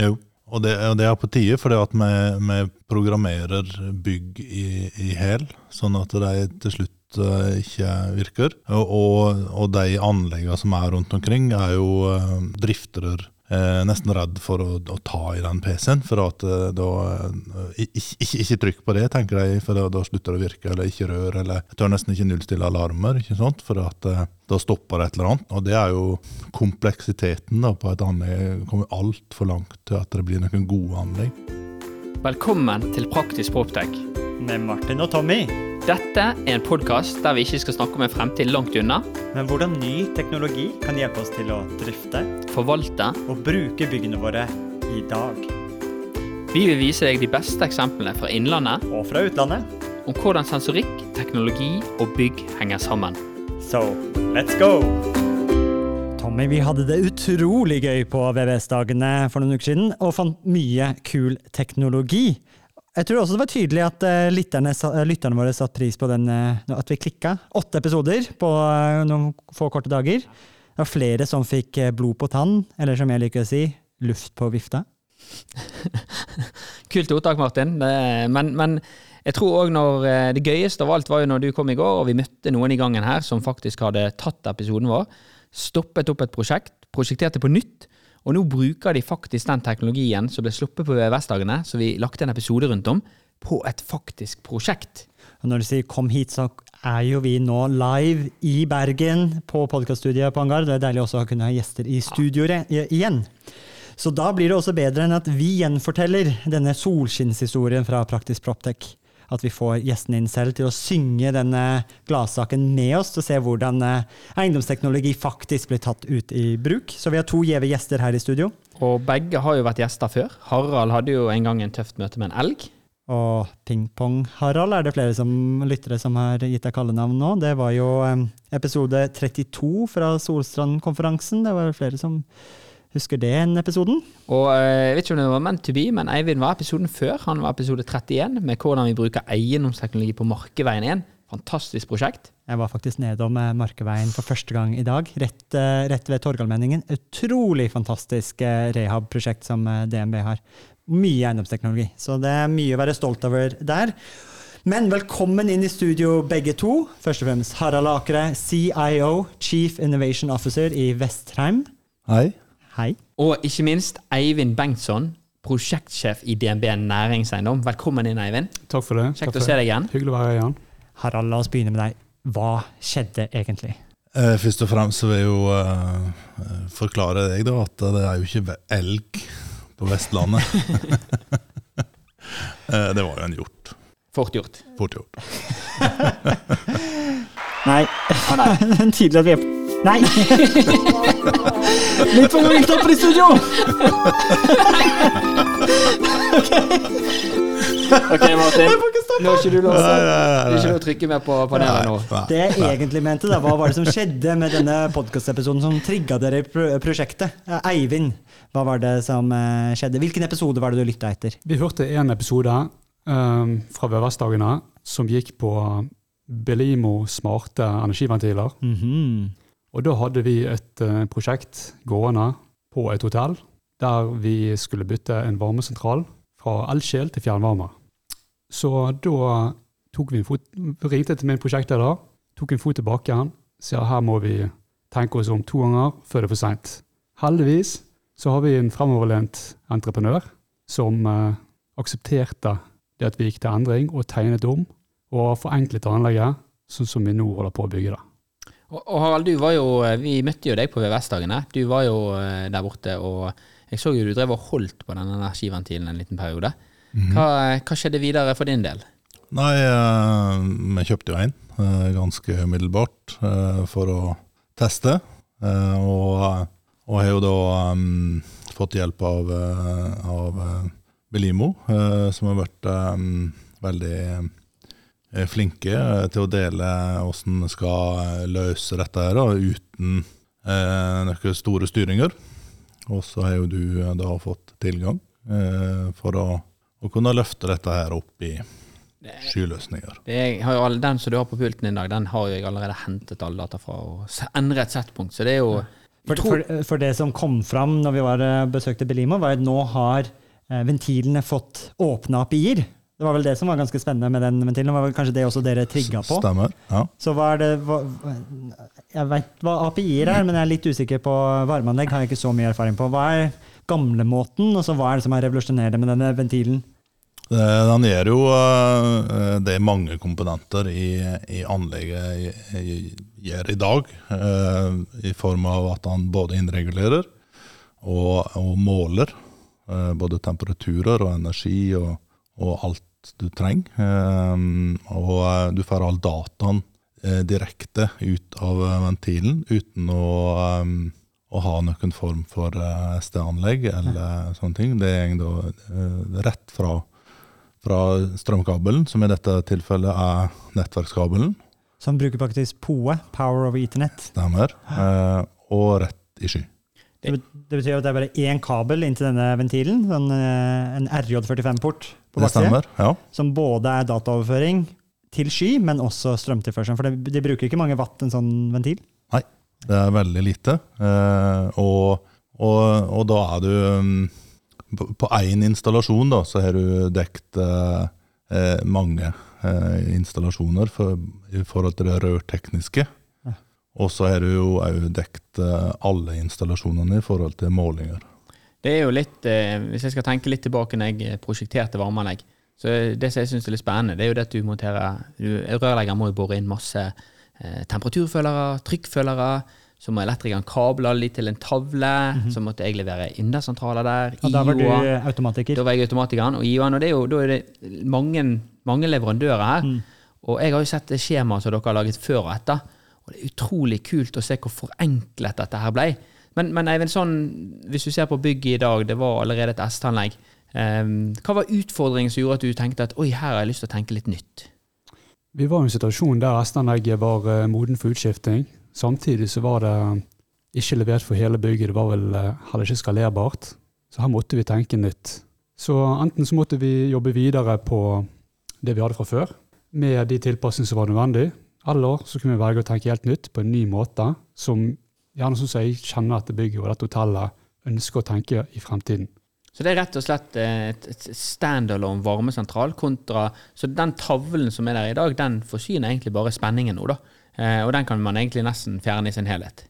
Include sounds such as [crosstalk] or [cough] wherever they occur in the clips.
Jo, og det, og det er på tide, fordi vi, vi programmerer bygg i, i hæl, sånn at de til slutt eh, ikke virker. Og, og, og de anleggene som er rundt omkring, er jo uh, driftere eh, nesten redd for å, å ta i den PC-en. For at eh, da eh, ikke, ikke, ikke trykk på det, tenker jeg, for da, da slutter det å virke. Eller ikke rør, eller jeg tør nesten ikke nullstille alarmer. ikke sant? For at eh, da stopper det et eller annet. Og det er jo kompleksiteten da, på et anlegg. kommer altfor langt til at det blir noen gode anlegg. Velkommen til Praktisk Proptech. Med Martin og Tommy. Dette er en podkast der vi ikke skal snakke om en fremtid langt unna, Men hvordan ny teknologi kan hjelpe oss til å drifte forvalte. og bruke byggene våre i dag. Vi vil vise deg de beste eksemplene fra innlandet Og fra utlandet. om hvordan sensorikk, teknologi og bygg henger sammen. So, let's go! Tommy, vi hadde det utrolig gøy på VVS-dagene for noen uker siden, og fant mye kul teknologi. Jeg tror også det var tydelig at eh, lytterne, eh, lytterne våre satte pris på den, eh, at vi klikka. Åtte episoder på noen få korte dager. Det var flere som fikk blod på tann, eller som jeg liker å si, luft på vifta. [laughs] Kult ordtak, Martin. Men, men jeg tror òg når Det gøyeste av alt var jo når du kom i går, og vi møtte noen i gangen her som faktisk hadde tatt episoden vår, stoppet opp et prosjekt, prosjekterte på nytt, og nå bruker de faktisk den teknologien som ble sluppet på VVS-dagene, som vi lagde en episode rundt om, på et faktisk prosjekt. Og når du sier 'kom hit', så er jo vi nå live i Bergen på podkaststudiet på Hangar. Det er deilig også å kunne ha gjester i studio igjen. Så da blir det også bedre enn at vi gjenforteller denne solskinnshistorien fra Praktisk Proptech. At vi får gjestene inn selv til å synge denne gladsaken med oss, til å se hvordan eh, eiendomsteknologi faktisk blir tatt ut i bruk. Så vi har to gjeve gjester her i studio. Og begge har jo vært gjester før. Harald hadde jo en gang en tøft møte med en elg. Og Pingpong-Harald er det flere som, lyttere som har gitt deg kallenavn nå. Det var jo eh, episode 32 fra Solstrand-konferansen. Det var flere som husker den episoden. Og eh, jeg vet ikke om det var meant to be, men Eivind var episoden før. Han var episode 31 med hvordan vi bruker eiendomsteknologi på Markeveien 1. Fantastisk prosjekt. Jeg var faktisk nedom eh, Markeveien for første gang i dag, rett, eh, rett ved Torgallmenningen. Utrolig fantastisk eh, rehab-prosjekt som DNB har. Mye eiendomsteknologi, så det er mye å være stolt over der. Men velkommen inn i studio begge to. Først og fremst Harald Akre, CIO, Chief Innovation Officer i Vestheim. Hei. Hei. Og ikke minst Eivind Bengtsson, prosjektsjef i DNB Næringseiendom. Velkommen inn, Eivind. Takk for det. Kjekt å se deg igjen. Hyggelig å være her igjen. Harald, la oss begynne med deg. Hva skjedde egentlig? Eh, først og fremst så vil jeg jo eh, forklare deg da, at det er jo ikke elg på Vestlandet. [laughs] [laughs] Eh, det var jo en hjort. Fort gjort. Fort gjort. Nei. [laughs] Det er tydelig at vi er Nei! Litt for vilt opp i studio! Ok, Martin. Nå er ikke du nei, Det er ikke noe å trykke mer på panelet nå. Det jeg egentlig mente, da, hva var det som skjedde med denne podkastepisoden som trigga dere i prosjektet? Eivind, hva var det som eh, skjedde? Hvilken episode var det du lytta etter? Vi hørte en episode um, fra VVS-dagene som gikk på Belimo smarte energiventiler. Mhm. Og da hadde vi et eh, prosjekt gående på et hotell der vi skulle bytte en varmesentral fra elskjel til fjernvarme. Så da tok vi en fot, ringte til min prosjektleder, tok en fot tilbake igjen, sa her må vi tenke oss om to ganger før det er for seint. Heldigvis så har vi en fremoverlent entreprenør som eh, aksepterte det at vi gikk til endring og tegnet om, og forenklet anlegget sånn som vi nå holder på å bygge det. Og, og Harald, du var jo, vi møtte jo deg på VVS-dagene. Du var jo eh, der borte, og jeg så jo du drev og holdt på den energiventilen en liten periode. Hva, hva skjedde videre for din del? Nei, eh, vi kjøpte jo en eh, ganske umiddelbart eh, for å teste. eh, og, og har jo da um, fått hjelp av, eh, av eh, Belimo, eh, som har vært um, veldig eh, flinke eh, til å dele hvordan vi skal eh, løse dette her, da, uten eh, noen store styringer. Og så har jo du eh, da fått tilgang eh, for å, å kunne løfte dette her opp i skyløsninger. Det er, har jo all, den som du har på pulten i dag, den har jo jeg allerede hentet alle data fra og endret endret settpunkt. Så det er jo For, for, for det som kom fram når vi var, besøkte Belimo, var at nå har eh, ventilene fått åpne API-er. Det var vel det som var ganske spennende med den ventilen. Var vel kanskje det også dere trigga på. Stemmer. Ja. Så hva er det hva, Jeg vet hva API-er er, men jeg er litt usikker på varmeanlegg. har jeg ikke så mye erfaring på. Hva er gamlemåten, og så hva er det som er revolusjonerende med denne ventilen? Eh, Den gjør jo eh, det mange komponenter i, i anlegget gjør i dag. eh, I form av at han både innregulerer og, og måler både temperaturer og energi og, og alt du trenger. Eh, Og eh, du får all dataen eh, direkte ut av eh, ventilen uten å, eh, å ha noen form for SD-anlegg eller sånne ting. Det går da rett fra fra strømkabelen, som i dette tilfellet er nettverkskabelen, Som bruker faktisk POE, Power over Ethernet. stemmer, og rett i sky. Det, betyr at det er bare én kabel inntil denne ventilen, sånn, en RJ45-port på stemmer, ja. som både er dataoverføring til sky, men også strømtilførsel. For de, de bruker ikke mange watt, en sånn ventil. Nei, Det er veldig lite. eh, og, og, og da er du um, På én installasjon da, så har du dekt eh, eh, mange eh, installasjoner for, i forhold til det rørtekniske. Ja. Og så har du jo òg dekt eh, alle installasjonene i forhold til målinger. Det er jo litt, eh, Hvis jeg skal tenke litt tilbake når jeg prosjekterte varmeanlegg, så det som jeg syns er litt spennende, det er jo det at du monterer Rørleggeren Rørlegger må jo bore inn masse eh, temperaturfølere, trykkfølere. Så må elektrikeren kable alle de til en tavle. Så måtte jeg levere indersentraler der. Og da var du IO-er. automatiker. Da var jeg automatikeren. Og IO-en, og det er jo, da er det mange, mange leverandører her. Og jeg har jo sett skjemaet som dere har laget før og etter. Og det er utrolig kult å se hvor forenklet dette her ble. Men, men Eivind, sånn, hvis du ser på bygget i dag, det var allerede et S-tannlegg. Um, hva var utfordringen som gjorde at du tenkte at oi, her har jeg lyst til å tenke litt nytt? Vi var i en situasjon der restanlegget var uh, moden for utskifting. Samtidig så var det ikke levert for hele bygget, det var vel uh, heller ikke skalerbart. Så her måtte vi tenke nytt. Så enten så måtte vi jobbe videre på det vi hadde fra før, med de tilpassingene som var nødvendig, eller så kunne vi velge å tenke helt nytt på en ny måte, som gjerne sånn som jeg kjenner at det bygget og dette hotellet ønsker å tenke i fremtiden. Så det er rett og slett eh, et, standalone varmesentral kontra Så den tavlen som er der i dag, den forsyner egentlig bare spenningen nå, da. Eh, og den kan man egentlig nesten fjerne i sin helhet.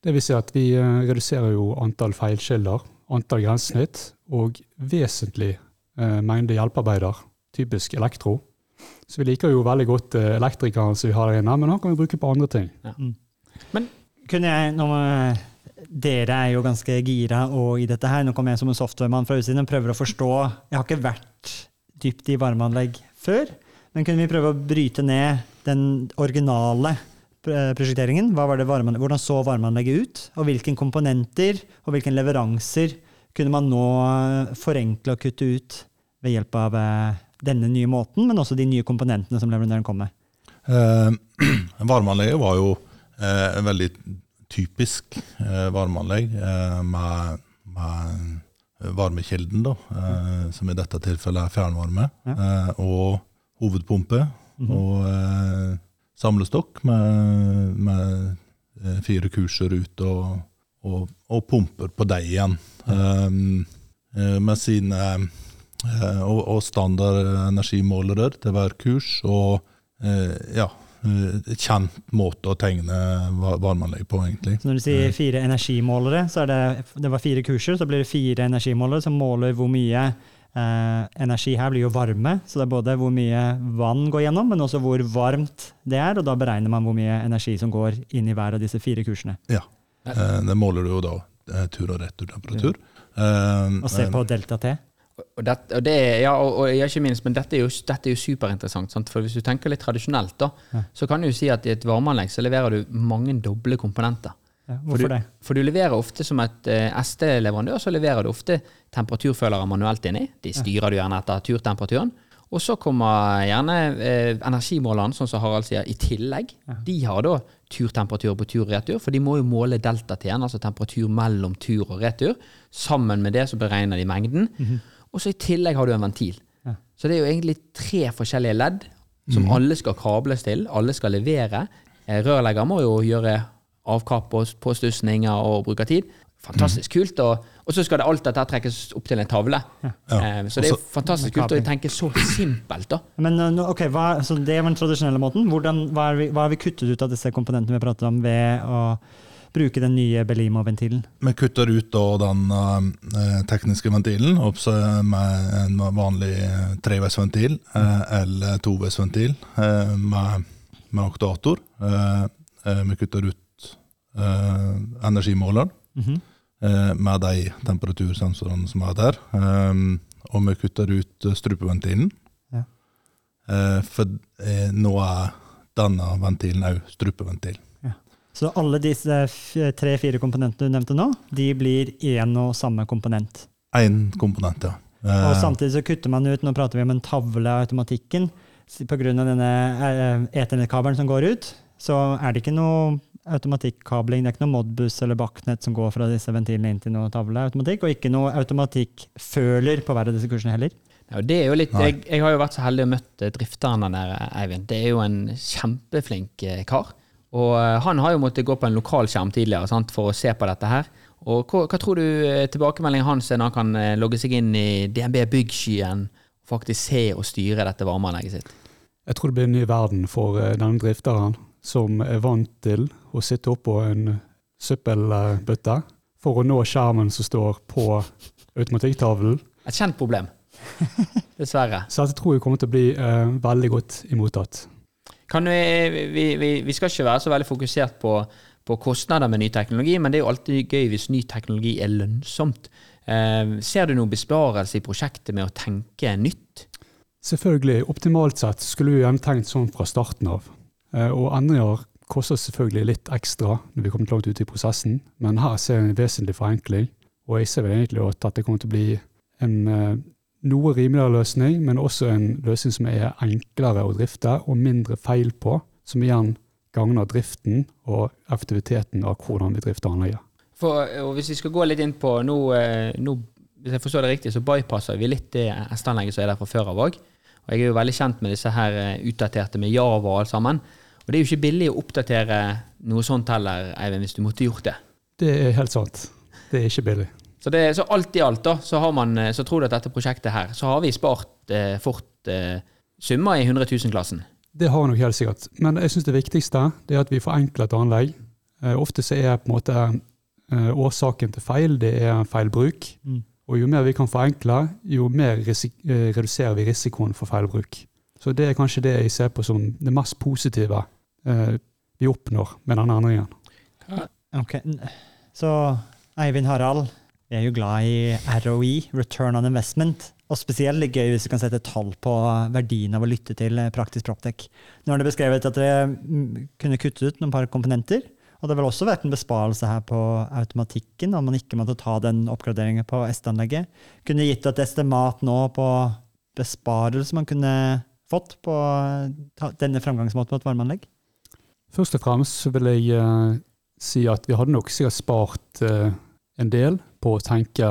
Det vil si at vi eh, reduserer jo antall feilkilder, antall grensesnitt og vesentlig eh, mengde hjelpearbeider, typisk elektro. Så vi liker jo veldig godt elektrikeren som vi har der inne, men han kan vi bruke på andre ting. Kunne jeg, nå, dere er jo ganske gira og i dette her. Nå kommer jeg som en softwaremann fra utsiden og prøver å forstå. Jeg har ikke vært dypt i varmeanlegg før, men kunne vi prøve å bryte ned den originale eh, prosjekteringen? Hvordan så varmeanlegget ut? Og hvilke komponenter og hvilke leveranser kunne man nå eh, forenkle og kutte ut ved hjelp av eh, denne nye måten, men også de nye komponentene som leverandøren kom med? Eh, [clears throat] varmeanlegget var jo en veldig typisk eh, varmeanlegg eh, med, med varmekilden, da, eh, som i dette tilfellet er fjernvarme, eh, og hovedpumpe og eh, samlestokk med, med eh, fire kurser ut og, og, og pumper på deg igjen. Eh, eh, med sine eh, og, og standard energimålere til hver kurs, og eh, ja, eh, kjent måte å tegne va- varmeanlegg på, egentlig. Så når du sier fire energimålere, så er det, det var fire kurser, så blir det fire energimålere som måler hvor mye eh, energi her blir jo varme, så det er både hvor mye vann går gjennom, men også hvor varmt det er, og da beregner man hvor mye energi som går inn i hver av disse fire kursene. Ja. Eh, det måler du jo da eh, tur- og returtemperatur. Eh, Og se på delta T. Og, det, og, det, ja, og, og ikke minst, men dette er jo, dette er jo superinteressant. Sant? For hvis du tenker litt tradisjonelt, da, Ja. så kan du si at i et varmeanlegg så leverer du mange doble komponenter. Ja, For hvorfor du, det? For du leverer ofte som et uh, ST-leverandør, så leverer du ofte temperaturfølere manuelt inni. De styrer du gjerne etter turtemperaturen. Og så kommer gjerne eh, energimålerne, sånn som Harald sier, i tillegg. De har da turtemperatur på tur og retur, for de må jo måle delta-T-en, altså temperatur mellom tur og retur. Sammen med det så beregner de mengden. Og så i tillegg har du en ventil. Ja. Så det er jo egentlig tre forskjellige ledd som alle skal kables til, alle skal levere. Eh, Rørlegger må jo gjøre avkapp og påstussninger og bruke tid. Fantastisk kult. Og, og så skal det alt dette trekkes opp til en tavle. Eh, så det er Også- fantastisk kult å tenke så simpelt, da. Men eh, ok, hva, så Det var den tradisjonelle måten. Hvordan, hva, er vi, hva har vi kuttet ut av disse komponentene vi pratet om, ved å bruke den nye Belimo-ventilen? Vi kutter ut da den uh, tekniske ventilen med en vanlig eh, treveisventil uh, eller toveisventil uh, med, med aktuator. Eh, vi kutter ut energimåleren Mhm. eh, med de temperatursensorene som er der. Og vi kutter ut strupeventilen. Ja. For nå er denne ventilen òg strupeventil. Så alle disse tre-fire komponentene du nevnte nå, de blir én og samme komponent. Én komponent, ja. Eh, Og samtidig så kutter man ut, nå prater vi om en tavle av automatikken, pga. på grunn av denne eternettkabelen som går ut, så er det ikke noe automatikkabling, det er ikke noe Modbus eller Bachnet som går fra disse ventilene inn til noe tavleautomatikk, og ikke noe automatikkføler på hver av disse kursene heller. Ja, det er jo litt, jeg, jeg har jo vært så heldig å møte drifteren der, Eivind. Det er jo en kjempeflink eh, kar. Og eh, han har jo måttet gå på en lokalskjerm tidligere sant, for å se på dette her. Og hva, hva tror du eh, tilbakemeldingen hans er når han kan eh, logge seg inn i DNB Byggskyen og faktisk se og styre dette varmeanlegget sitt? Jeg tror det blir en ny verden for denne drifteren, som er vant til å sitte oppå en søppelbøtte for å nå skjermen som står på automatikktavlen. Et kjent problem. [laughs] Dessverre. Så dette tror jeg kommer til å bli uh, veldig godt imottatt. Kan vi, vi, vi, skal ikke være så veldig fokusert på, på kostnader med ny teknologi, men det er jo alltid gøy hvis ny teknologi er lønnsomt. Eh, ser du noen besparelse i prosjektet med å tenke nytt? Selvfølgelig, optimalt sett skulle vi gjerne tenkt sånn fra starten av. Eh, og endringer koster selvfølgelig litt ekstra når vi kommer langt ut i prosessen, men her ser jeg en vesentlig forenkling. Og jeg ser vel egentlig at dette kommer til å bli en eh, noe rimeligere løsning, men også en løsning som er enklere å drifte og mindre feil på, som igjen gagner driften og effektiviteten av hvordan vi drifter anlegget. For, og hvis vi skal gå litt inn på nå, eh, nå Hvis jeg forstår det riktig, så bypasser vi litt det hesteanlegget som er der fra før av òg. Og jeg er jo veldig kjent med disse her eh, utdaterte med Java og alt sammen. Og det er jo ikke billig å oppdatere noe sånt heller, Eivind, hvis du måtte gjort det. Det er helt sant. Det er ikke billig. Så, det, så alt i alt, da, så, har man, eh, så tror du at dette prosjektet her, så har vi spart eh, fort eh, summer i 100 000-klassen. Det har vi nok helt sikkert. Men jeg syns det viktigste det er at vi forenkler et anlegg. Eh, ofte så er på en måte eh, årsaken til feil det er feilbruk. Mm. Og jo mer vi kan forenkle, jo mer risik eh, reduserer vi risikoen for feilbruk. Så det er kanskje det jeg ser på som det mest positive eh, vi oppnår med denne endringen. Ok, Så Eivind Harald, vi er jo glad i ROI, Return on Investment. Og spesielt litt gøy hvis du kan sette tall på verdien av å lytte til eh, Praktisk Proptech. Nå har det beskrevet at dere mm, kunne kutte ut noen par komponenter. Og det har vel også vært en besparelse her på automatikken, om man ikke måtte ta den oppgraderingen på SD-anlegget. Kunne gitt et estimat nå på besparelse man kunne fått på eh, denne framgangsmåten på et varmeanlegg? Først og fremst vil jeg uh, si at vi hadde nok sikkert spart uh, en del på å tenke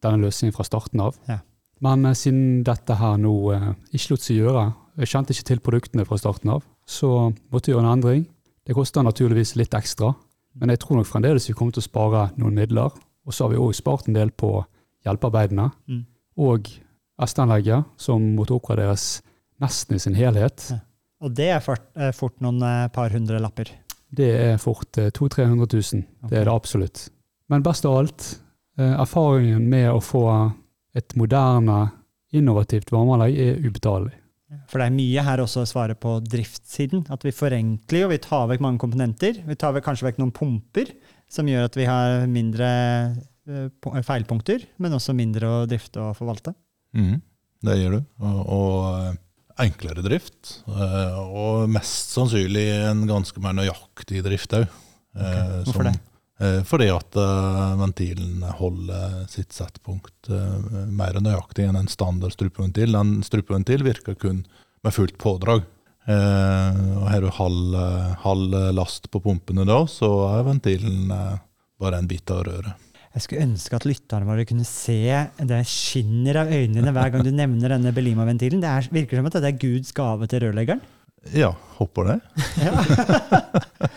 denne løsningen fra starten av. Ja. Men eh, siden dette her nå eh, ikke lot seg gjøre, jeg kjente ikke til produktene fra starten av, så måtte jeg gjøre en endring. Det koster naturligvis litt ekstra, men jeg tror nok fremdeles vi kommer til å spare noen midler. Og så har vi òg spart en del på hjelpearbeidene. Mm. Og SD-anlegget, som måtte oppgraderes nesten i sin helhet. Ja. Og det er fort, eh, fort noen par hundre lapper. Det er fort eh, 200 000-300 000. Det er det absolutt. Men best av alt, erfaringen med å få et moderne, innovativt varmeanlegg er ubetalelig. For det er mye her også å svare på driftssiden. At vi forenkler og vi tar vekk mange komponenter. Vi tar vekk, kanskje vekk noen pumper, som gjør at vi har mindre eh, feilpunkter, men også mindre å drifte og forvalte. Mm, det gjør du. Og, og eh, enklere drift. eh, Og mest sannsynlig en ganske mer nøyaktig drift òg. Hvorfor det? Fordi at eh, ventilen holder sitt settpunkt eh, mer nøyaktig enn en standard strupeventil. En strupeventil virker kun med fullt pådrag. Eh, og Har du halv, eh, halv last på pumpene da, så er ventilen eh, bare en bit av røret. Jeg skulle ønske at lytterne våre kunne se det skinner av øynene hver gang du nevner denne Belima-ventilen. Det er, virker som at det er Guds gave til rørleggeren. Ja, håper det. [laughs]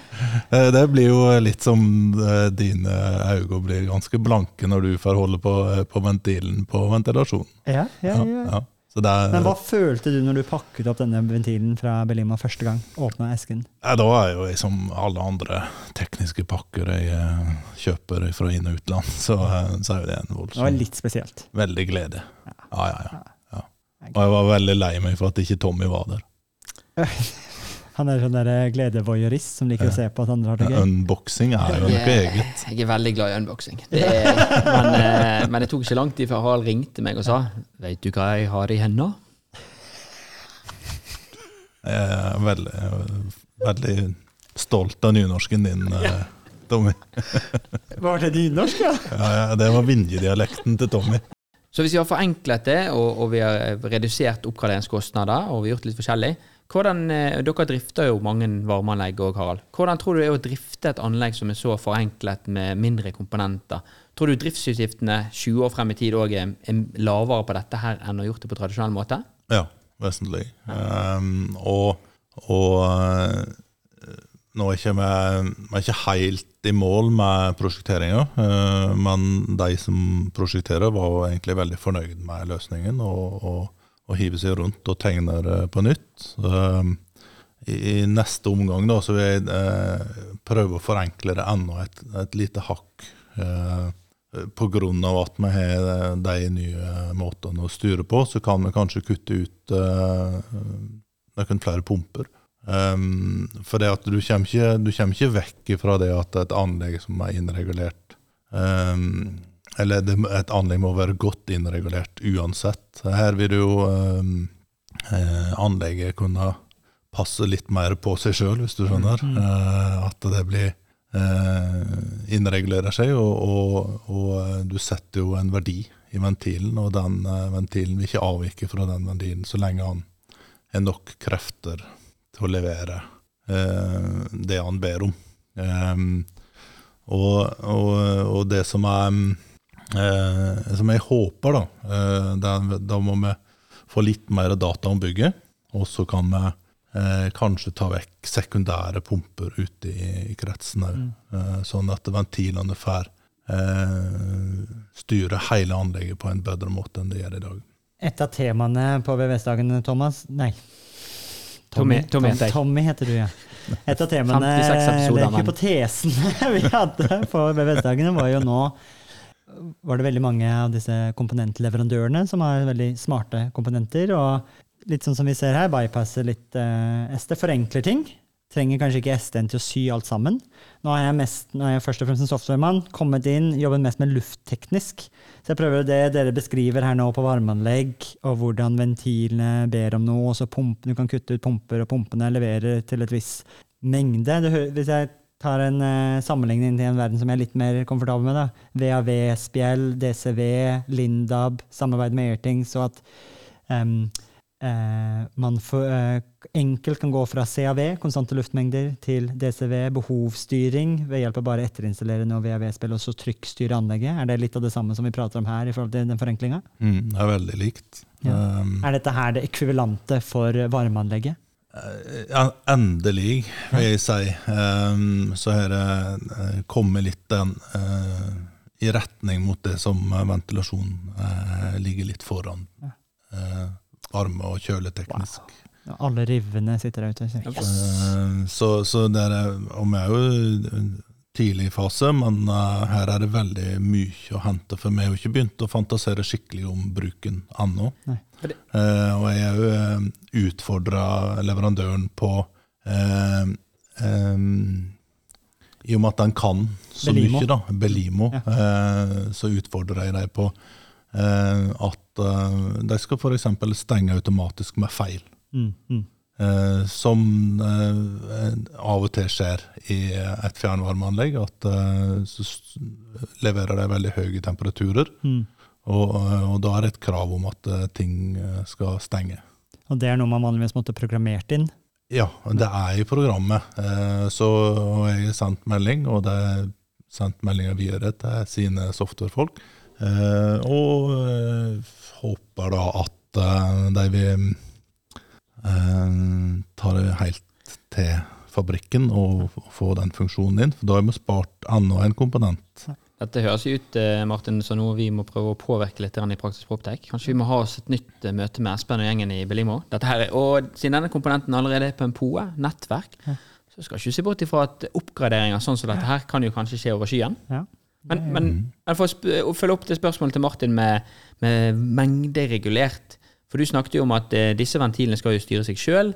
Eh, Det blir jo litt som eh, dine øyne blir ganske blanke når du får holde på, eh, på ventilen på ventilasjonen. Ja, ja, ja. ja. Er, Men hva følte du når du pakket opp denne ventilen fra Belima første gang? Åpna esken? Ja, da er jo jeg som alle andre tekniske pakker jeg kjøper fra inn- og utland, [laughs] så, så er jo det en voldsom Det var litt spesielt. Veldig glede. Ja, ja, ja, ja. Og jeg var veldig lei meg for at ikke Tommy var der. Han er sånn der gledevoyeurist som liker å se på at andre har det gøy. Unboxing er jo noe eget. jeg er veldig glad i unboxing. Det er, men, eh, men det tok ikke lang tid før Harald ringte meg og sa Veit du hva jeg har i henda? Jeg er veldig, veldig stolt av nynorsken din, eh, Tommy. Var det nynorsk, ja? Ja, ja, det var Vinje-dialekten til Tommy. Så hvis vi har forenklet det, og, og vi har redusert oppgraderingskostnader, og vi har gjort litt forskjellig hvordan, eh, Dere drifter jo mange varmeanlegg òg, Harald. Hvordan tror du det er å drifte et anlegg som er så forenklet med mindre komponenter? Tror du driftsutgiftene 20 år frem i tid òg er, er lavere på dette her enn å ha gjort det på tradisjonell måte? Ja, vesentlig. Um, og og eh, nå er ikke vi vi er ikke helt i mål med prosjekteringa, eh, men de som prosjekterer, var egentlig veldig fornøyd med løsningen og, og, og hiver seg rundt og tegner eh, på nytt. Um, i, neste omgang da, så vil jeg eh, prøve å forenkle det enda et, et lite hakk. Pga. grunn av at vi har eh, de nye måtene å styre på, så kan vi kanskje kutte ut eh, noen flere pumper. Um, for det at du kommer, ikke, du kommer ikke vekk fra det at et anlegg som er innregulert um, Eller det, et anlegg må være godt innregulert uansett. Her vil jo um, eh, anlegget kunne passe litt mer på seg sjøl, hvis du skjønner. Eh, at det blir eh, innregulerer seg, og, og, og eh, du setter jo en verdi i ventilen, og den eh, ventilen vil ikke avvike fra den ventilen så lenge han er nok krefter til å levere eh, det han ber om. Ehm, og, og, og det som er eh, Som jeg håper, da eh, Da må vi få litt mer data om bygget, og så kan vi eh, kanskje ta vekk sekundære pumper ute i, i kretsen òg, eh, sånn at ventilene får eh, styre hele anlegget på en bedre måte enn det gjør i dag. Et av temaene på VVS-dagen, Thomas Nei. Tommy- Tommy heter jeg. Tommy heter du, ja. Et av [laughs] temaene, eller hypotesene [laughs] vi hadde på VVS-dagene, var jo nå var det veldig mange av disse komponentleverandørene som har veldig smarte komponenter. Og litt sånn som vi ser her, bypasser litt uh, SD, forenkler ting. Trenger kanskje ikke SD-en til å sy alt sammen. Nå er jeg, mest, nå er jeg først og fremst en softwaremann, kommet inn, jobber mest med luftteknisk. Så jeg prøver det dere beskriver her nå på varmeanlegg, og hvordan ventilene ber om noe, og så pump, du kan kutte ut pumper, og pumpene leverer til et viss mengde. Det, hvis jeg tar en eh, sammenligning til en verden som jeg er litt mer komfortabel med, da. VAV-spjell, DCV, Lindab, samarbeid med Airtings, og at um, eh, man for, eh, enkelt kan gå fra CAV, konstante luftmengder, til DCV, behovsstyring, ved hjelp av bare etterinstallere noe VAV-spill, og så trykkstyre anlegget. Er det litt av det samme som vi prater om her i forhold til den forenklinga? Mm, det er veldig likt. Ja. Um, Er dette her det ekvivalente for varmeanlegget? Ja, endelig, vil jeg si. Um, så har det eh, kommet litt den eh, i retning mot det som eh, ventilasjon ligger litt foran. Eh, varme- og kjøleteknisk. Alle rivene sitter der ute. Yes! Eh, så, så det er, og vi er jo tidlig fase, men uh, her er det veldig mye å hente. For vi har jo ikke begynt å fantasere skikkelig om bruken ennå. Det- Eh, og jeg har jo uh, utfordra leverandøren på uh, um, I og med at den kan så Belimo. mye, da, Belimo, Ja. eh, så utfordrer jeg dem på eh, at eh, de skal f.eks. stenge automatisk med feil. Mm, mm. Eh, som eh, av og til skjer i et fjernvarmeanlegg, at eh, så leverer de veldig høye temperaturer. Mm. Og, og da er det et krav om at ting skal stenge. Og det er noe man vanligvis måtte programmert inn. Ja, det er i programmet. Eh, så jeg har sendt melding, og det er sendt meldinger videre til sine softwarefolk. Eh, og håper da at de vil eh, ta det helt til fabrikken og få den funksjonen inn. For da har vi spart en komponent. Dette høres ut eh, Martin, som noe vi må prøve å påvirke litt i Praktisk Proptech. Kanskje vi må ha oss et nytt eh, møte med Espen og gjengen i Belimo. Dette her, er- og siden denne komponenten allerede er på en POE, nettverk, så skal ikke se bort ifra at oppgraderinger sånn som dette her kan jo kanskje skje over skyen. Ja. Men, men, men for å å følge opp det spørsmålet til Martin med, med mengderegulert. For du snakket jo om at eh, disse ventilene skal jo styre seg sjøl.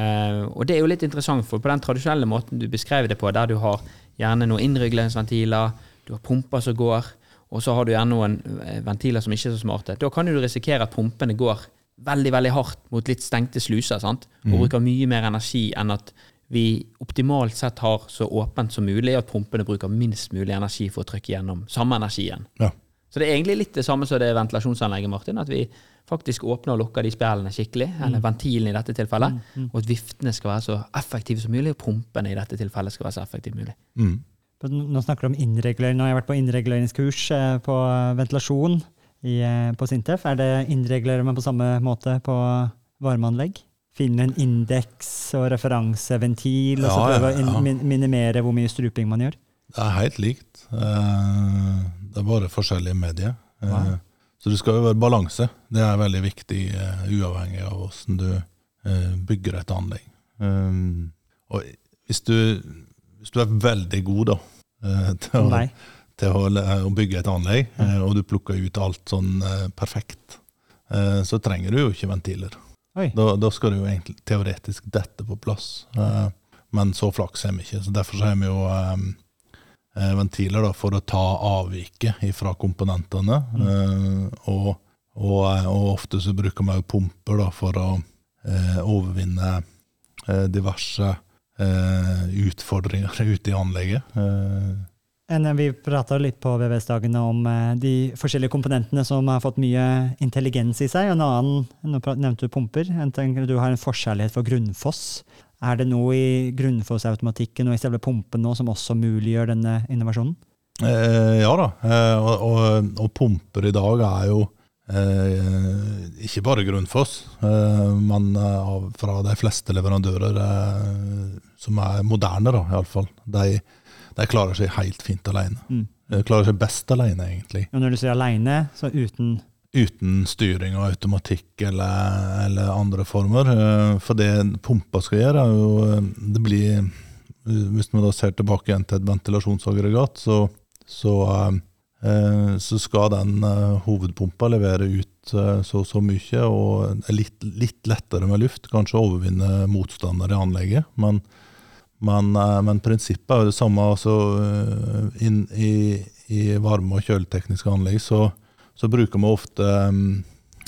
og det er jo litt interessant, for på den tradisjonelle måten du beskrev det på, der du har gjerne noen innrygleringsventiler, du har pumper som går, og så har du gjerne noen eh, ventiler som ikke er så smarte. Da kan du risikere at pumpene går veldig veldig hardt mot litt stengte sluser, sant? og bruker mye mer energi enn at vi optimalt sett har så åpent som mulig, og at pumpene bruker minst mulig energi for å trykke gjennom samme energien. Ja. Så det er egentlig litt det samme som det ventilasjonsanlegget, Martin. At vi faktisk åpner og lukker de spjælene skikkelig, eller ventilen i dette tilfellet. Og at viftene skal være så effektive som mulig, og pumpene i dette tilfellet skal være så effektive som mulig. Mm. Nå snakker du om innregulering. Nå har jeg vært på innreguleringskurs eh, på ventilasjon i, eh, på Sintef. Er det innregulerer man på samme måte på varmeanlegg? Finne en indeks og referanseventil, og så Ja, ja, ja. å ja. min minimere hvor mye struping man gjør? Det er helt likt. Eh, Det er bare forskjellige medier. Nei. Så det skal jo være balanse. Det er veldig viktig, eh, uavhengig av hvordan du eh, bygger et anlegg. Og hvis du, hvis du er veldig god da, eh, [laughs] til, å, til å, å bygge et anlegg, eh, og du plukker ut alt sånn eh, perfekt, eh, så trenger du jo ikke ventiler. Da, da skal du jo egentlig teoretisk dette på plass. Eh, men så flaks er vi ikke. så Derfor har vi jo eh, eh, ventiler da, for å ta avviket fra komponentene. Eh, og, og, eh, og ofte så bruker man pumper da, for å eh, overvinne eh, diverse eh, utfordringer [laughs] ute i anlegget. Eh, vi prata litt på VVS-dagene om eh, de forskjellige komponentene som har fått mye intelligens i seg. En annen, nå nevnte du pumper. Du har en forkjærlighet for grunnfoss. Er det noe i grunnfossautomatikken og i selve pumpen nå som også muliggjør denne innovasjonen? Eh, ja da, eh, og, og, og pumper i dag er jo eh, ikke bare grunnfoss, eh, men eh, fra de fleste leverandører eh, som er moderne, da, iallfall. De, de klarer seg helt fint alene. Mm. De klarer seg best alene, egentlig. Og når du sier alene, så uten Uten styring og automatikk eller, eller andre former. Eh, For det pumpa skal gjøre, er jo eh, Det blir Hvis man da ser tilbake igjen til et ventilasjonsaggregat, så, så, eh, så skal den hovedpumpa levere ut så og så mye, og er litt, litt lettere med luft. Kanskje overvinne motstander i anlegget, men, men, men prinsippet er jo det samme. Altså, inn i, i varme- og kjøletekniske anlegg så så bruker vi ofte um,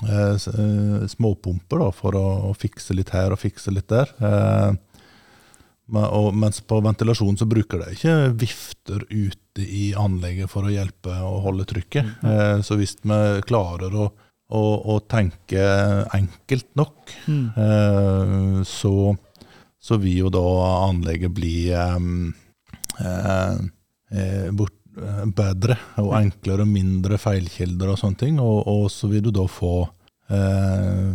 eh, eh, småpumper da, for å, å fikse litt her og fikse litt der. Eh, men, og, mens på ventilasjon så bruker de ikke vifter ute i anlegget for å hjelpe å holde trykket. Eh, så hvis vi klarer å, å, å tenke enkelt nok, Mm. eh, så, så vil jo da anlegget bli um, eh, bedre og enklere og mindre feilkilder og sånne ting. Og, og så vil du da få eh,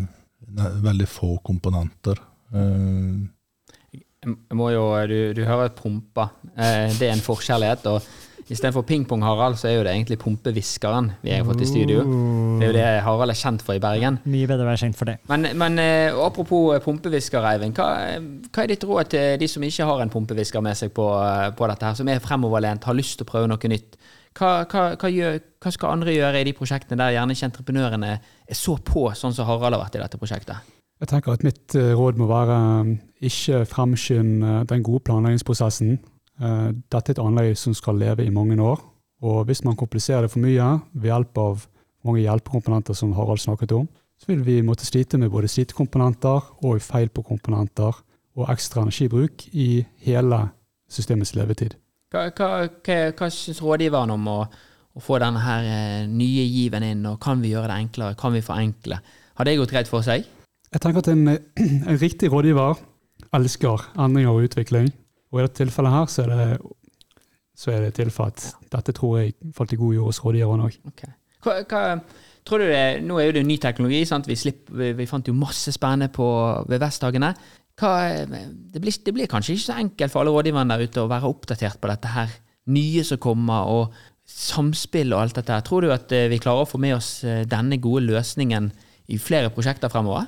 veldig få komponenter. Eh, Jeg må jo, du, du hører pumpa. Eh, det er en forkjærlighet. og Istedenfor pingpong, Harald, så er jo det egentlig pumpehviskeren vi har fått i studio. Det er jo det Harald er kjent for i Bergen. Mye bedre å være kjent for det. Men, men eh, apropos pumpehvisker, Eivind. Hva, hva er ditt råd til de som ikke har en pumpehvisker med seg på, på dette, her, som er fremoverlent, har lyst til å prøve noe nytt? Hva, hva, hva, gjør, hva skal andre gjøre i de prosjektene der gjerne ikke entreprenørene er så på, sånn som Harald har vært i dette prosjektet? Jeg tenker at mitt eh, råd må være eh, ikke fremskynde eh, den gode planleggingsprosessen. Eh, Dette er et anlegg som skal leve i mange år. Og hvis man kompliserer det for mye ved hjelp av mange hjelpekomponenter som Harald snakket om, så vil vi måtte slite med både slitekomponenter og feil på komponenter og ekstra energibruk i hele systemets levetid. Hva, hva, hva, hva syns rådgiveren om å, å få denne her eh, nye given inn, og kan vi gjøre det enklere, kan vi forenkle? Har det gått greit for seg? Jeg tenker at en, [clears throat] en riktig rådgiver elsker endringer og utvikling. Og i dette tilfellet her så er det, så er det tilfelle at dette tror jeg falt i god jord hos rådgiverne òg. Hva, hva, tror du det, Nå er jo det ny teknologi. sant? Vi, slipp, vi, vi fant jo masse spennende på VVS-dagene. det, blir, det blir kanskje ikke så enkelt for alle rådgiverne der ute å være oppdatert på dette her nye som kommer, og samspill og alt dette her. Tror du at eh, vi klarer å få med oss eh, denne gode løsningen i flere prosjekter fremover?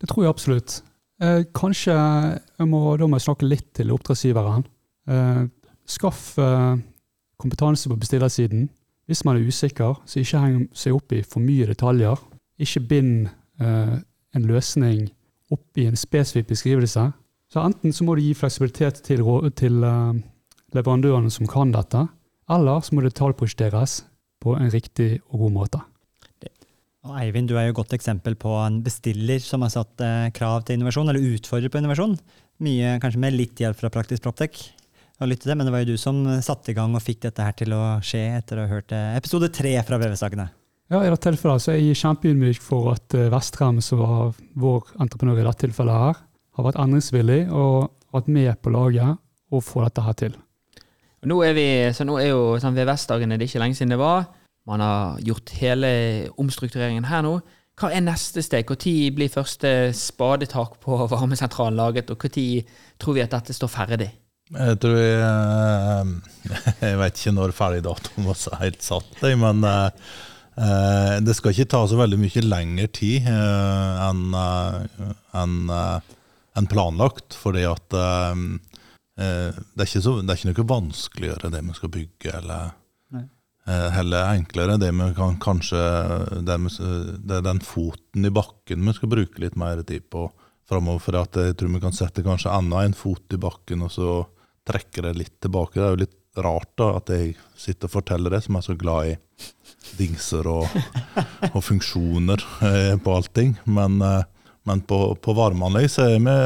Det tror jeg absolutt. Eh, kanskje jeg må, da må jeg snakke litt til oppdragsgiveren. Eh, skaff eh, kompetanse på bestillersiden. Hvis man er usikker, så ikke heng seg opp i for mye detaljer. Ikke bind eh, en løsning opp i en spesifikk beskrivelse. Så enten så må du gi fleksibilitet til, til eh, leverandørene som kan dette, eller så må det detaljprosjekteres på en riktig og god måte. Og Eivind, du er jo et godt eksempel på en bestiller som har satt eh, krav til innovasjon, eller utfordrer på innovasjon. Mye kanskje med litt hjelp fra Praktisk Proptech. å lytte til, Men det var jo du som satte i gang og fikk dette her til å skje etter å ha hørt eh, episode tre fra VV-sakene. Ja, I dette tilfellet så er jeg kjempeydmyk for at eh, Vestrem, som var vår entreprenør i dette tilfellet, her, har vært endringsvillig og vært med på laget og få dette her til. Nå er vi, så nå er jo sånn VVS-dagene det er ikke lenge siden det var. Man har gjort hele omstruktureringen her nå. Hva er neste steg? Når blir første spadetak på [laughs] varmesentralen laget, og når tror vi at dette står ferdig? Jeg tror jeg eh, [laughs] Jeg vet ikke når ferdigdatoen var helt satt, men eh, eh, det skal ikke ta så veldig mye lengre tid enn planlagt. Fordi at det, det er ikke noe vanskeligere det vi skal bygge, eller heller enklere. Det vi kan kanskje det, med, det den foten i bakken vi skal bruke litt mer tid på framover. For at jeg tror vi kan sette kanskje enda en fot i bakken, og så trekke det litt tilbake. Det er jo litt rart da, at jeg sitter og forteller det, som er så glad i dingser og, og funksjoner eh, på allting. Men, eh, men på, på varmeanlegg så er vi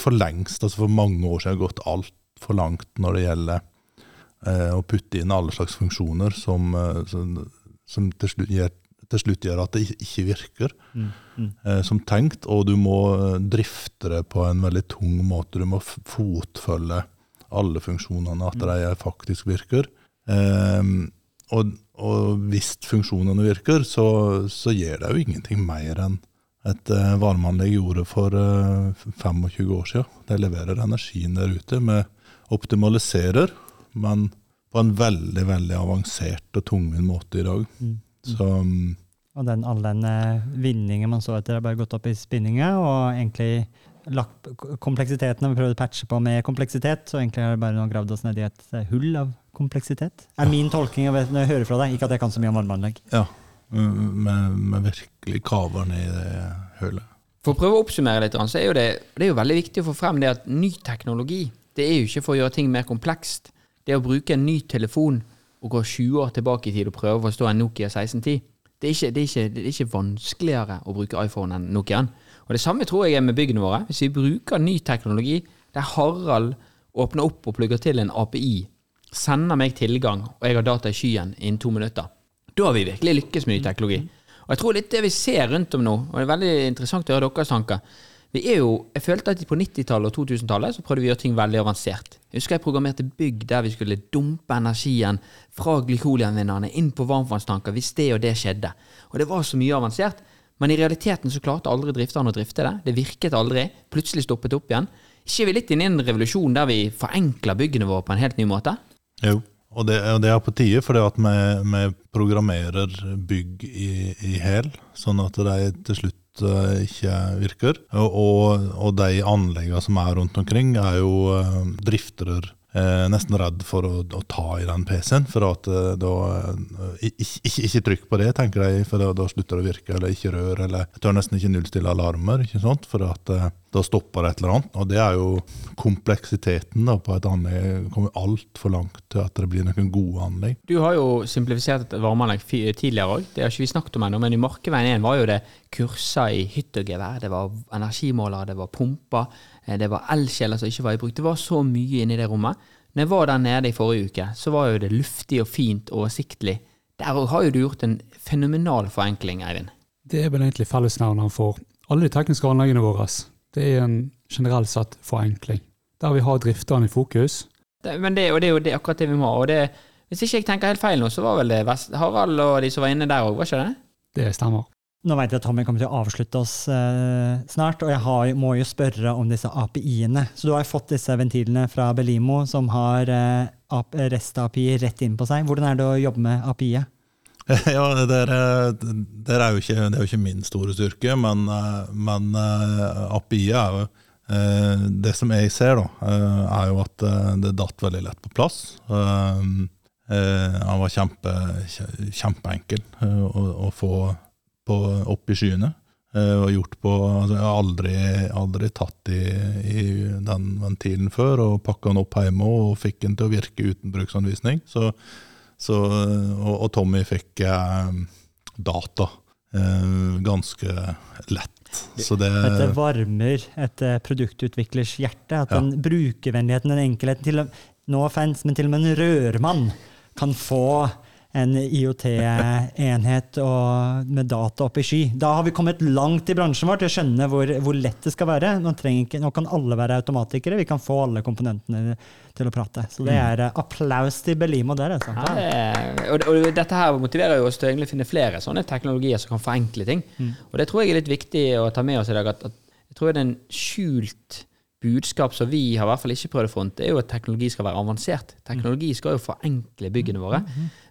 for lengst, altså for mange år siden, gått altfor langt når det gjelder eh, å putte inn alle slags funksjoner som, eh, som, som til, slutt gjør, til slutt gjør at det ikke- virker Mm. Mm. eh, som tenkt, og du må eh, drifte det på en veldig tung måte. Du må fotfølge alle funksjonene, at de faktisk virker. Ehm, og, og hvis funksjonene virker, så, så gir det jo ingenting mer enn et eh, varmeanlegg gjorde for eh, 25 år siden. De leverer energien der ute. Vi optimaliserer, men på en veldig veldig avansert og tungvint måte i dag. Mm. Så mm, Og den, all den eh, vinningen man så etter, har bare gått opp i spinninga, og egentlig lagt kompleksiteten har vi prøvd å patche på med kompleksitet, så egentlig har det bare gravd oss ned i et eh, hull av kompleksitet. Er min tolking av når jeg hører fra deg, ikke at jeg kan så mye om varmeanlegg. Ja, vi virkelig kaver ned i det hølet. For å prøve å oppsummere litt, så er jo det, det er jo veldig viktig å få frem det at ny teknologi det er jo ikke for å gjøre ting mer komplekst. Det å bruke en ny telefon og gå 20 år tilbake i tid og prøve å forstå en Nokia 1610, det er ikke, det er ikke, det er ikke vanskeligere å bruke iPhone enn Nokiaen. Og det samme tror jeg er med byggene våre. Hvis vi bruker ny teknologi der Harald åpner opp og plugger til en API, sender meg tilgang, og jeg har data i skyen innen to minutter, da har vi virkelig lykkes med ny teknologi. Og jeg tror litt det vi ser rundt om nå, og det er veldig interessant å høre deres tanker vi er jo, Jeg følte at på 90-tallet og 2000-tallet så prøvde vi å gjøre ting veldig avansert. Jeg husker jeg programmerte bygg der vi skulle dumpe energien fra glykolianvinnerne inn på varmtvannstanker hvis det og det skjedde. Og det var så mye avansert. Men i realiteten så klarte aldri drifterne å drifte det. Det virket aldri. Plutselig stoppet opp igjen. Ikke vi litt inne i en revolusjon der vi forenkler byggene våre på en helt ny måte? Jo, og det, og det er på tide, for vi, vi programmerer bygg i, i hæl, sånn at de til slutt ikke virker. Og, og de anleggene som er rundt omkring, er jo eh, driftere eh, nesten redd for å, å ta i den PC-en. For at eh, da eh, ikke, ikke, ikke trykk på det, tenker de, for da, da slutter det å virke. Eller ikke rør, eller jeg tør nesten ikke nullstille alarmer, ikke sant? for at eh, da stopper det et eller annet. Og det er jo kompleksiteten da, på et anlegg. kommer altfor langt til at det blir noen gode anlegg. Du har jo simplifisert et varmeanlegg tidligere òg. Det har ikke vi snakket om ennå, men i Markeveien 1 var jo det kurser i hyttegevær. Det var energimålere, det var pumper, eh, det var eldsjeler som ikke var i bruk. Det var så mye inni det rommet. Når jeg var der nede i forrige uke, så var jo det luftig og fint og oversiktlig. Der har jo du gjort en fenomenal forenkling, Eivind. Det er vel egentlig fellesnevneren for alle de tekniske anleggene våre. Det er en generelt sett forenkling. Der vi har drifterne i fokus. Det, men det, det er jo det, akkurat det vi må ha. Og det, hvis ikke jeg tenker helt feil nå, så var vel det Harald og de som var inne der òg, var ikke det? Det stemmer. Nå vet jeg at Tommy kommer til å avslutte oss eh, snart, og jeg har, må jo spørre om disse API-ene. Så du har jo fått disse ventilene fra Belimo som har eh, REST-API rett inn på seg. Hvordan er det å jobbe med API-et? [laughs] Ja, det er, det, er ikke, det er jo ikke min store styrke, men, eh, men API-et er jo eh, Det som jeg ser, da, er jo at det datt veldig lett på plass. Han var kjempe, kjempeenkel å, å få på, opp i skyene. Og gjort på altså Jeg har aldri, aldri tatt i, i, den ventilen før og pakka den opp hjemme og fikk den til å virke uten bruksanvisning. Så, så, og, og, Tommy fikk eh, data eh, ganske lett. Så det, det varmer et eh, produktutviklers hjerte. At ja. den brukervennligheten, den enkelheten til, No offense, men til og med en rørmann kan få en IOT-enhet med data opp i sky. Da har vi kommet langt i bransjen vår til å skjønne hvor, hvor lett det skal være. Nå, ikke, nå, kan alle være automatikere, vi kan få alle komponentene til å prate. Så det mm. er uh, applaus til Belimo der. Altså. Ja, og, og, dette her motiverer jo oss til å finne flere sånne teknologier som kan forenkle ting. Mm. Og det tror jeg er litt viktig å ta med oss i dag. at, at jeg tror det er en skjult budskap som vi har i hvert fall ikke prøvd å fronte, er jo at teknologi skal være avansert. Teknologi skal jo forenkle byggene våre.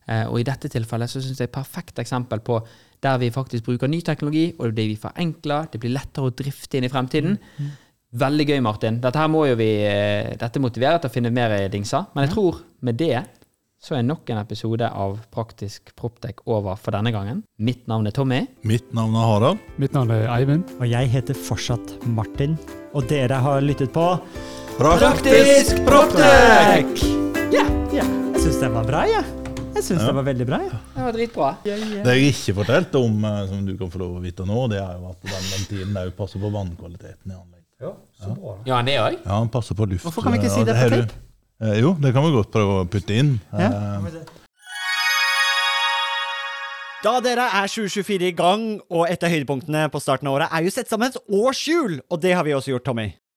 Eh, og i dette tilfellet så syns jeg det er et perfekt eksempel på der vi faktisk bruker ny teknologi, og det vi forenkler, det blir lettere å drifte inn i fremtiden. Mm. Veldig gøy, Martin. Dette her må jo vi, eh, dette motiverer til å finne mer dingser. Men jeg tror med det så er nok en episode av Praktisk Proptek over for denne gangen. Mitt navn er Tommy. Mitt navn er Harald. Mitt navn er Eivind. Og jeg heter fortsatt Martin. Og dere har lyttet på Praktisk Proptek! Ja, yeah. Jeg syns den var bra, jeg. Ja. Jeg syns ja. det var veldig bra. Ja. Det var dritbra. Yeah, yeah. Det jeg ikke fortalte om, eh, som du kan få lov å vite nå, det er jo at den ventilen òg passer på vannkvaliteten i anlegget. Ja, så bra. Ja, det òg? Ja, han passer på luft. Hvorfor kan vi ikke si det på tape? Eh, jo, det kan vi godt prøve å putte inn. Ja. Eh. Da dere er 2024 i gang, og et av høydepunktene på starten av året er jo sett sammen et årshjul, og det har vi også gjort, Tommy.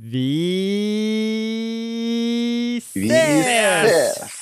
Vi ses! Vi ses!